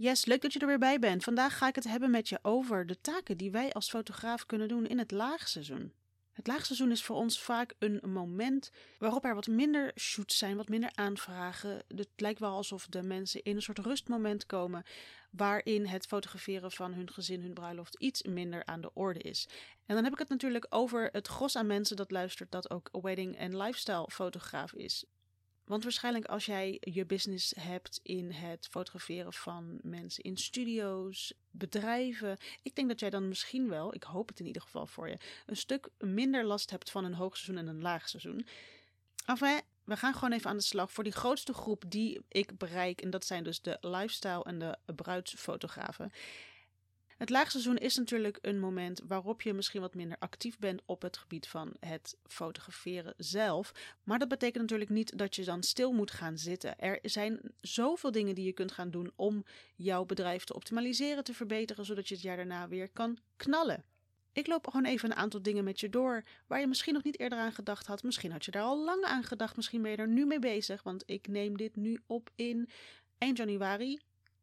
Yes, leuk dat je er weer bij bent. Vandaag ga ik het hebben met je over de taken die wij als fotograaf kunnen doen in het laagseizoen. Het laagseizoen is voor ons vaak een moment waarop er wat minder shoots zijn, wat minder aanvragen. Het lijkt wel alsof de mensen in een soort rustmoment komen waarin het fotograferen van hun gezin, hun bruiloft iets minder aan de orde is. En dan heb ik het natuurlijk over het gros aan mensen dat luistert dat ook wedding- en lifestyle fotograaf is. Want waarschijnlijk als jij je business hebt in het fotograferen van mensen in studio's, bedrijven. Ik denk dat jij dan misschien wel, ik hoop het in ieder geval voor je, een stuk minder last hebt van een hoogseizoen en een laagseizoen. Enfin, we gaan gewoon even aan de slag voor die grootste groep die ik bereik. En dat zijn dus de lifestyle en de bruidsfotografen. Het laagseizoen is natuurlijk een moment waarop je misschien wat minder actief bent op het gebied van het fotograferen zelf. Maar dat betekent natuurlijk niet dat je dan stil moet gaan zitten. Er zijn zoveel dingen die je kunt gaan doen om jouw bedrijf te optimaliseren, te verbeteren, zodat je het jaar daarna weer kan knallen. Ik loop gewoon even een aantal dingen met je door waar je misschien nog niet eerder aan gedacht had. Misschien had je daar al lang aan gedacht. Misschien ben je er nu mee bezig. Want ik neem dit nu op in eind januari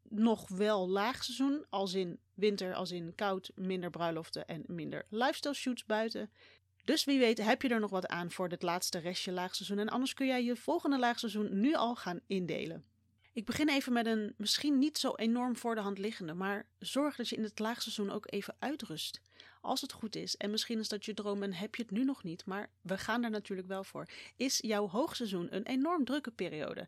nog wel laagseizoen, als in winter, als in koud, minder bruiloften en minder lifestyle shoots buiten. Dus wie weet heb je er nog wat aan voor het laatste restje laagseizoen en anders kun jij je volgende laagseizoen nu al gaan indelen. Ik begin even met een misschien niet zo enorm voor de hand liggende, maar zorg dat je in het laagseizoen ook even uitrust. Als het goed is, en misschien is dat je droom en heb je het nu nog niet, maar we gaan er natuurlijk wel voor, is jouw hoogseizoen een enorm drukke periode.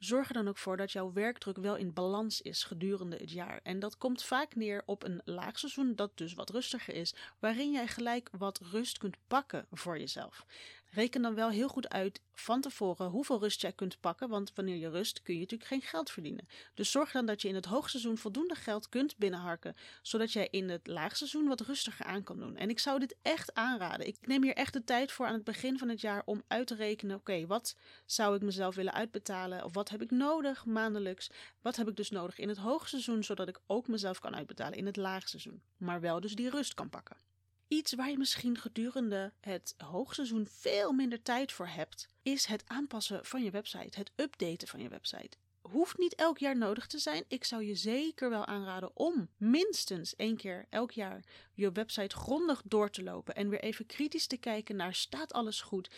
Zorg er dan ook voor dat jouw werkdruk wel in balans is gedurende het jaar. En dat komt vaak neer op een laagseizoen dat dus wat rustiger is, waarin jij gelijk wat rust kunt pakken voor jezelf. Reken dan wel heel goed uit van tevoren hoeveel rust jij kunt pakken, want wanneer je rust kun je natuurlijk geen geld verdienen. Dus zorg dan dat je in het hoogseizoen voldoende geld kunt binnenharken, zodat jij in het laagseizoen wat rustiger aan kan doen. En ik zou dit echt aanraden. Ik neem hier echt de tijd voor aan het begin van het jaar om uit te rekenen: oké, wat zou ik mezelf willen uitbetalen? Of wat heb ik nodig maandelijks? Wat heb ik dus nodig in het hoogseizoen, zodat ik ook mezelf kan uitbetalen in het laagseizoen, maar wel dus die rust kan pakken. Iets waar je misschien gedurende het hoogseizoen veel minder tijd voor hebt, is het aanpassen van je website, het updaten van je website. Hoeft niet elk jaar nodig te zijn. Ik zou je zeker wel aanraden om minstens één keer elk jaar je website grondig door te lopen en weer even kritisch te kijken naar staat alles goed?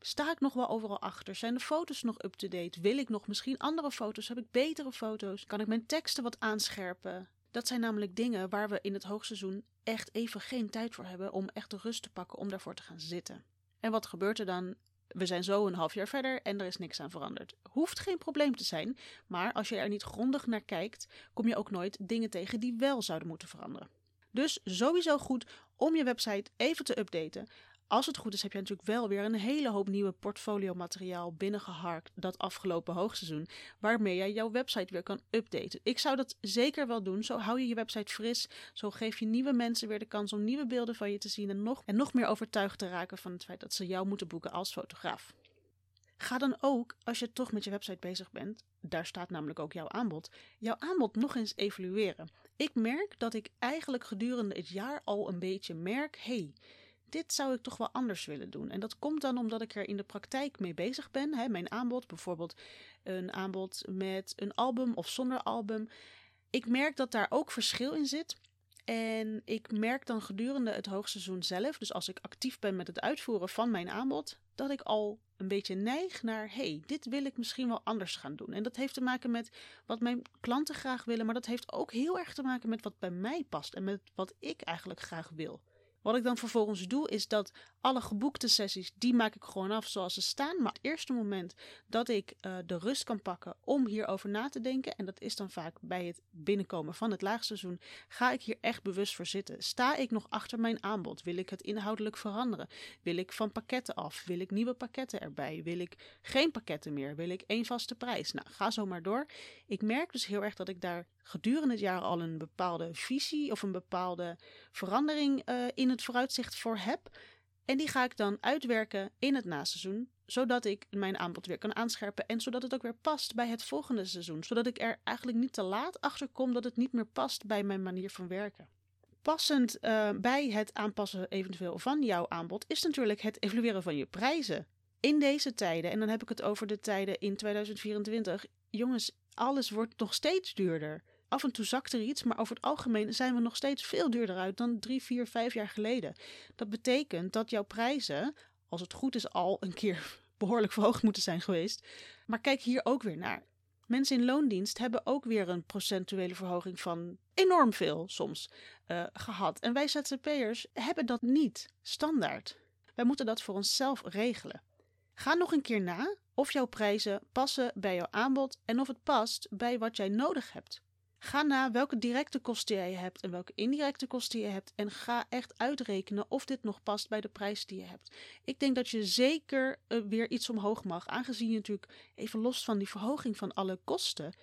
Sta ik nog wel overal achter? Zijn de foto's nog up-to-date? Wil ik nog misschien andere foto's? Heb ik betere foto's? Kan ik mijn teksten wat aanscherpen? Dat zijn namelijk dingen waar we in het hoogseizoen echt even geen tijd voor hebben om echt de rust te pakken om daarvoor te gaan zitten. En wat gebeurt er dan? We zijn zo een half jaar verder en er is niks aan veranderd. Hoeft geen probleem te zijn, maar als je er niet grondig naar kijkt, kom je ook nooit dingen tegen die wel zouden moeten veranderen. Dus sowieso goed om je website even te updaten. Als het goed is, heb je natuurlijk wel weer een hele hoop nieuwe portfolio materiaal binnengeharkt dat afgelopen hoogseizoen, waarmee jij jouw website weer kan updaten. Ik zou dat zeker wel doen. Zo hou je je website fris. Zo geef je nieuwe mensen weer de kans om nieuwe beelden van je te zien en nog, en nog meer overtuigd te raken van het feit dat ze jou moeten boeken als fotograaf. Ga dan ook, als je toch met je website bezig bent, daar staat namelijk ook jouw aanbod, jouw aanbod nog eens evalueren. Ik merk dat ik eigenlijk gedurende het jaar al een beetje merk: hey, dit zou ik toch wel anders willen doen. En dat komt dan omdat ik er in de praktijk mee bezig ben. Hè, mijn aanbod, bijvoorbeeld een aanbod met een album of zonder album. Ik merk dat daar ook verschil in zit. En ik merk dan gedurende het hoogseizoen zelf, dus als ik actief ben met het uitvoeren van mijn aanbod, dat ik al een beetje neig naar: hey, dit wil ik misschien wel anders gaan doen. En dat heeft te maken met wat mijn klanten graag willen, maar dat heeft ook heel erg te maken met wat bij mij past en met wat ik eigenlijk graag wil. Wat ik dan vervolgens doe, is dat alle geboekte sessies, die maak ik gewoon af zoals ze staan. Maar het eerste moment dat ik uh, de rust kan pakken om hierover na te denken, en dat is dan vaak bij het binnenkomen van het laagseizoen, ga ik hier echt bewust voor zitten. Sta ik nog achter mijn aanbod? Wil ik het inhoudelijk veranderen? Wil ik van pakketten af? Wil ik nieuwe pakketten erbij? Wil ik geen pakketten meer? Wil ik één vaste prijs? Nou, ga zo maar door. Ik merk dus heel erg dat ik daar gedurende het jaar al een bepaalde visie of een bepaalde verandering uh, in het vooruitzicht voor heb. En die ga ik dan uitwerken in het naseizoen, zodat ik mijn aanbod weer kan aanscherpen en zodat het ook weer past bij het volgende seizoen. Zodat ik er eigenlijk niet te laat achter kom dat het niet meer past bij mijn manier van werken. Passend uh, bij het aanpassen eventueel van jouw aanbod is natuurlijk het evalueren van je prijzen. In deze tijden, en dan heb ik het over de tijden in 2024, jongens, alles wordt nog steeds duurder. Af en toe zakt er iets, maar over het algemeen zijn we nog steeds veel duurder uit dan drie, vier, vijf jaar geleden. Dat betekent dat jouw prijzen, als het goed is, al een keer behoorlijk verhoogd moeten zijn geweest. Maar kijk hier ook weer naar. Mensen in loondienst hebben ook weer een procentuele verhoging van enorm veel soms uh, gehad. En wij ZZP'ers hebben dat niet standaard. Wij moeten dat voor onszelf regelen. Ga nog een keer na of jouw prijzen passen bij jouw aanbod en of het past bij wat jij nodig hebt. Ga na welke directe kosten jij hebt en welke indirecte kosten je hebt. En ga echt uitrekenen of dit nog past bij de prijs die je hebt. Ik denk dat je zeker uh, weer iets omhoog mag. Aangezien je natuurlijk, even los van die verhoging van alle kosten,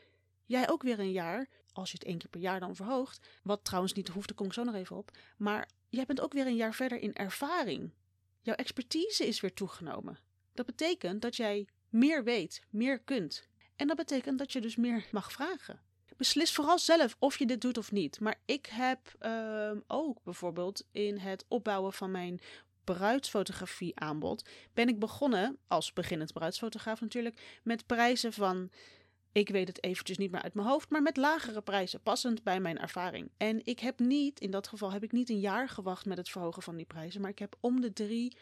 jij ook weer een jaar, als je het één keer per jaar dan verhoogt. Wat trouwens niet hoeft, daar kom ik zo nog even op. Maar jij bent ook weer een jaar verder in ervaring. Jouw expertise is weer toegenomen. Dat betekent dat jij meer weet, meer kunt. En dat betekent dat je dus meer mag vragen. Beslis vooral zelf of je dit doet of niet. Maar ik heb uh, ook bijvoorbeeld in het opbouwen van mijn bruidsfotografie aanbod ben ik begonnen als beginnend bruidsfotograaf natuurlijk met prijzen van ik weet het eventjes niet meer uit mijn hoofd, maar met lagere prijzen, passend bij mijn ervaring. En ik heb niet, in dat geval heb ik niet een jaar gewacht met het verhogen van die prijzen, maar ik heb om de drie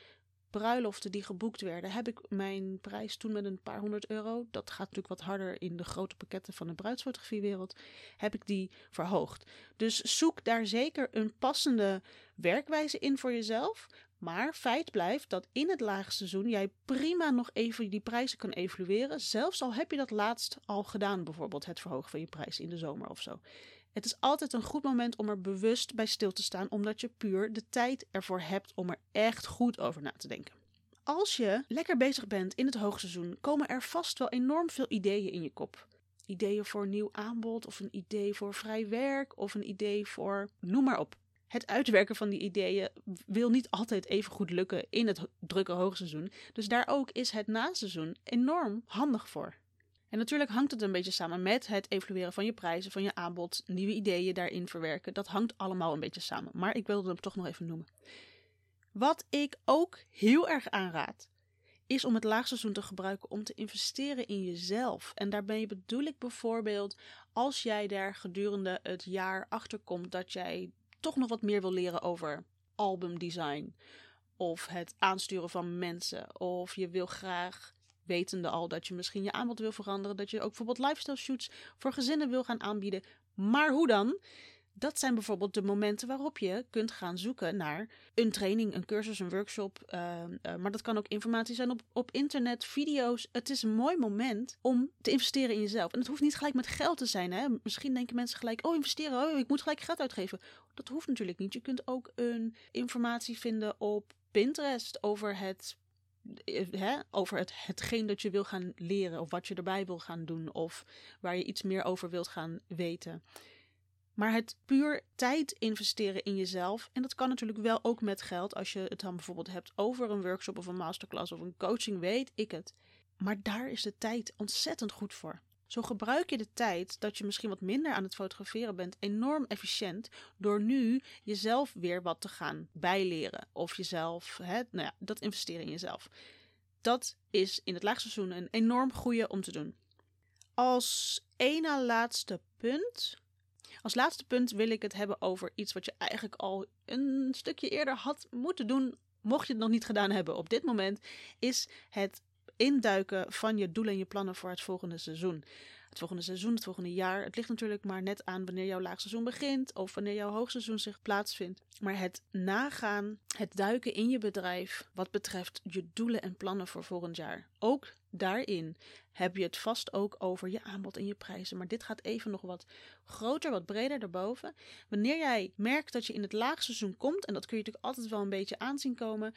bruiloften die geboekt werden, heb ik mijn prijs toen met een paar honderd euro, dat gaat natuurlijk wat harder in de grote pakketten van de bruidsfotografiewereld, heb ik die verhoogd. Dus zoek daar zeker een passende werkwijze in voor jezelf. Maar feit blijft dat in het laagseizoen jij prima nog even die prijzen kan evalueren. Zelfs al heb je dat laatst al gedaan, bijvoorbeeld het verhogen van je prijs in de zomer of zo. Het is altijd een goed moment om er bewust bij stil te staan, omdat je puur de tijd ervoor hebt om er echt goed over na te denken. Als je lekker bezig bent in het hoogseizoen, komen er vast wel enorm veel ideeën in je kop. Ideeën voor nieuw aanbod, of een idee voor vrij werk, of een idee voor noem maar op. Het uitwerken van die ideeën wil niet altijd even goed lukken in het drukke hoogseizoen. Dus daar ook is het naseizoen enorm handig voor. En natuurlijk hangt het een beetje samen met het evalueren van je prijzen, van je aanbod, nieuwe ideeën daarin verwerken. Dat hangt allemaal een beetje samen. Maar ik wilde hem toch nog even noemen. Wat ik ook heel erg aanraad, is om het laagseizoen te gebruiken om te investeren in jezelf. En daarbij bedoel ik bijvoorbeeld als jij daar gedurende het jaar achter komt dat jij toch nog wat meer wil leren over albumdesign. Of het aansturen van mensen. Of je wil graag wetende al dat je misschien je aanbod wil veranderen, dat je ook bijvoorbeeld lifestyle shoots voor gezinnen wil gaan aanbieden. Maar hoe dan? Dat zijn bijvoorbeeld de momenten waarop je kunt gaan zoeken naar een training, een cursus, een workshop. Uh, uh, maar dat kan ook informatie zijn op, op internet, video's. Het is een mooi moment om te investeren in jezelf. En het hoeft niet gelijk met geld te zijn. Hè? Misschien denken mensen gelijk, oh investeren, oh, ik moet gelijk geld uitgeven. Dat hoeft natuurlijk niet. Je kunt ook een informatie vinden op Pinterest over het eh, over het, hetgeen dat je wil gaan leren, of wat je erbij wil gaan doen, of waar je iets meer over wilt gaan weten. Maar het puur tijd investeren in jezelf, en dat kan natuurlijk wel ook met geld, als je het dan bijvoorbeeld hebt over een workshop of een masterclass of een coaching, weet ik het. Maar daar is de tijd ontzettend goed voor. Zo gebruik je de tijd dat je misschien wat minder aan het fotograferen bent enorm efficiënt door nu jezelf weer wat te gaan bijleren of jezelf, hè, nou ja, dat investeren in jezelf. Dat is in het laagseizoen een enorm goede om te doen. Als ene laatste punt. Als laatste punt wil ik het hebben over iets wat je eigenlijk al een stukje eerder had moeten doen, mocht je het nog niet gedaan hebben op dit moment, is het induiken van je doelen en je plannen voor het volgende seizoen. Het volgende seizoen, het volgende jaar. Het ligt natuurlijk maar net aan wanneer jouw laagseizoen begint of wanneer jouw hoogseizoen zich plaatsvindt. Maar het nagaan, het duiken in je bedrijf wat betreft je doelen en plannen voor volgend jaar. Ook daarin heb je het vast ook over je aanbod en je prijzen. Maar dit gaat even nog wat groter, wat breder daarboven. Wanneer jij merkt dat je in het laagseizoen komt, en dat kun je natuurlijk altijd wel een beetje aanzien komen,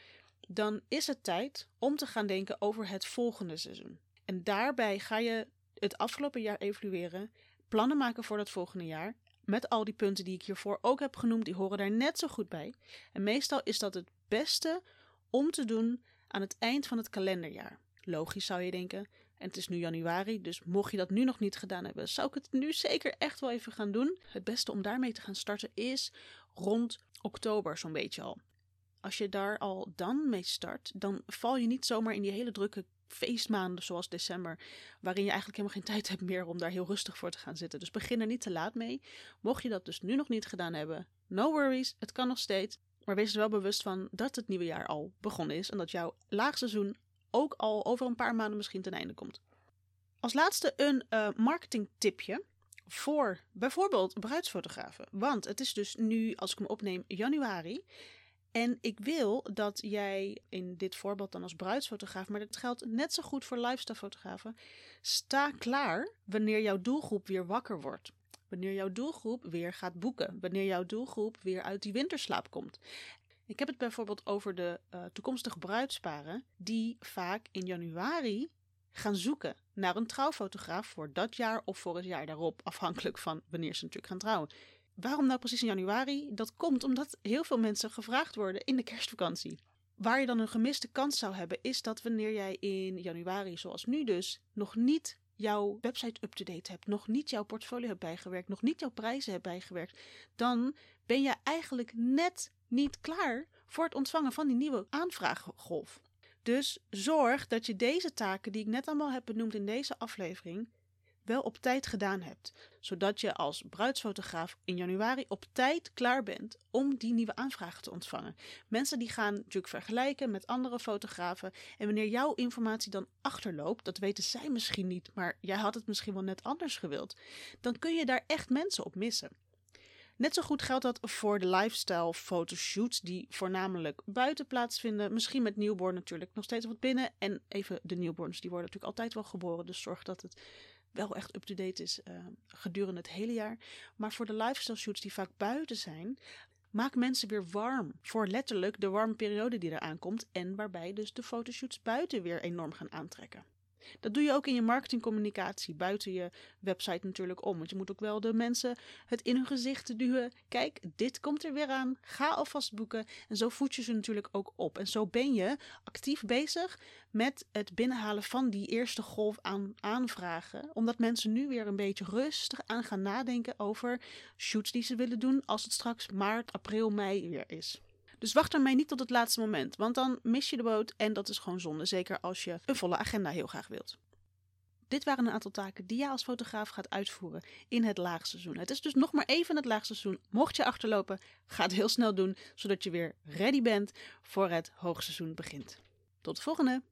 dan is het tijd om te gaan denken over het volgende seizoen. En daarbij ga je het afgelopen jaar evalueren, plannen maken voor dat volgende jaar. Met al die punten die ik hiervoor ook heb genoemd, die horen daar net zo goed bij. En meestal is dat het beste om te doen aan het eind van het kalenderjaar. Logisch zou je denken. En het is nu januari, dus mocht je dat nu nog niet gedaan hebben, zou ik het nu zeker echt wel even gaan doen. Het beste om daarmee te gaan starten is rond oktober zo'n beetje al als je daar al dan mee start, dan val je niet zomaar in die hele drukke feestmaanden zoals december, waarin je eigenlijk helemaal geen tijd hebt meer om daar heel rustig voor te gaan zitten. Dus begin er niet te laat mee. Mocht je dat dus nu nog niet gedaan hebben, no worries, het kan nog steeds. Maar wees er wel bewust van dat het nieuwe jaar al begonnen is en dat jouw laagseizoen ook al over een paar maanden misschien ten einde komt. Als laatste een uh, marketingtipje voor bijvoorbeeld bruidsfotografen. Want het is dus nu, als ik me opneem, januari. En ik wil dat jij in dit voorbeeld dan als bruidsfotograaf, maar dat geldt net zo goed voor lifestylefotografen, sta klaar wanneer jouw doelgroep weer wakker wordt. Wanneer jouw doelgroep weer gaat boeken. Wanneer jouw doelgroep weer uit die winterslaap komt. Ik heb het bijvoorbeeld over de uh, toekomstige bruidsparen die vaak in januari gaan zoeken naar een trouwfotograaf voor dat jaar of voor het jaar daarop, afhankelijk van wanneer ze natuurlijk gaan trouwen. Waarom nou precies in januari? Dat komt omdat heel veel mensen gevraagd worden in de kerstvakantie. Waar je dan een gemiste kans zou hebben, is dat wanneer jij in januari, zoals nu dus, nog niet jouw website up-to-date hebt, nog niet jouw portfolio hebt bijgewerkt, nog niet jouw prijzen hebt bijgewerkt, dan ben je eigenlijk net niet klaar voor het ontvangen van die nieuwe aanvraaggolf. Dus zorg dat je deze taken die ik net allemaal heb benoemd in deze aflevering wel op tijd gedaan hebt, zodat je als bruidsfotograaf in januari op tijd klaar bent om die nieuwe aanvragen te ontvangen. Mensen die gaan natuurlijk vergelijken met andere fotografen en wanneer jouw informatie dan achterloopt, dat weten zij misschien niet, maar jij had het misschien wel net anders gewild, dan kun je daar echt mensen op missen. Net zo goed geldt dat voor de lifestyle fotoshoots die voornamelijk buiten plaatsvinden. Misschien met newborn natuurlijk nog steeds wat binnen. En even de newborns, die worden natuurlijk altijd wel geboren. Dus zorg dat het wel echt up-to-date is uh, gedurende het hele jaar. Maar voor de lifestyle shoots die vaak buiten zijn, maak mensen weer warm. Voor letterlijk de warme periode die eraan komt. En waarbij dus de fotoshoots buiten weer enorm gaan aantrekken. Dat doe je ook in je marketingcommunicatie, buiten je website natuurlijk om. Want je moet ook wel de mensen het in hun gezicht duwen. Kijk, dit komt er weer aan. Ga alvast boeken. En zo voed je ze natuurlijk ook op. En zo ben je actief bezig met het binnenhalen van die eerste golf aan aanvragen. Omdat mensen nu weer een beetje rustig aan gaan nadenken over shoots die ze willen doen als het straks maart, april, mei weer is. Dus wacht ermee niet tot het laatste moment, want dan mis je de boot en dat is gewoon zonde. Zeker als je een volle agenda heel graag wilt. Dit waren een aantal taken die je als fotograaf gaat uitvoeren in het laagseizoen. Het is dus nog maar even het laagseizoen. Mocht je achterlopen, ga het heel snel doen, zodat je weer ready bent voor het hoogseizoen begint. Tot de volgende!